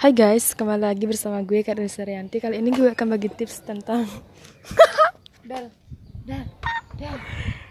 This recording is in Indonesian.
Hai guys, kembali lagi bersama gue Kak Saryanti. Kali ini gue akan bagi tips tentang Bel.